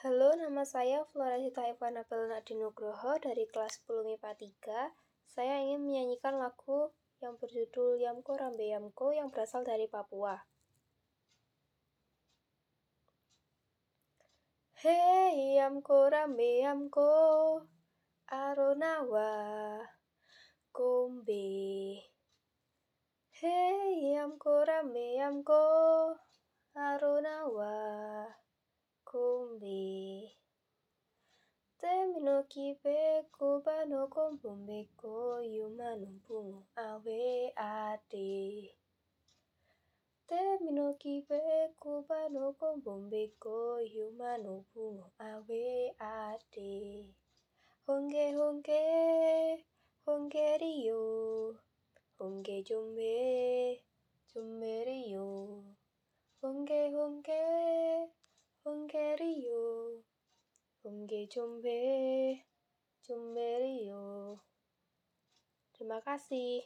Halo, nama saya Flora Sita Ivana Belnadi Nugroho dari kelas 10 MIPA 3. Saya ingin menyanyikan lagu yang berjudul Yamko Rambe Yamko yang berasal dari Papua. Hei Yamko Rambe Yamko Aronawa Kombe Hei Yamko Rambe Yamko Terminokibeko banokonponbeko yumanonpungo awe ate. Terminokibeko banokonponbeko yumanonpungo awe ate. Honge honge hongerio honge jumbe jomerio. Hongge jombe jombe rio Terima kasih.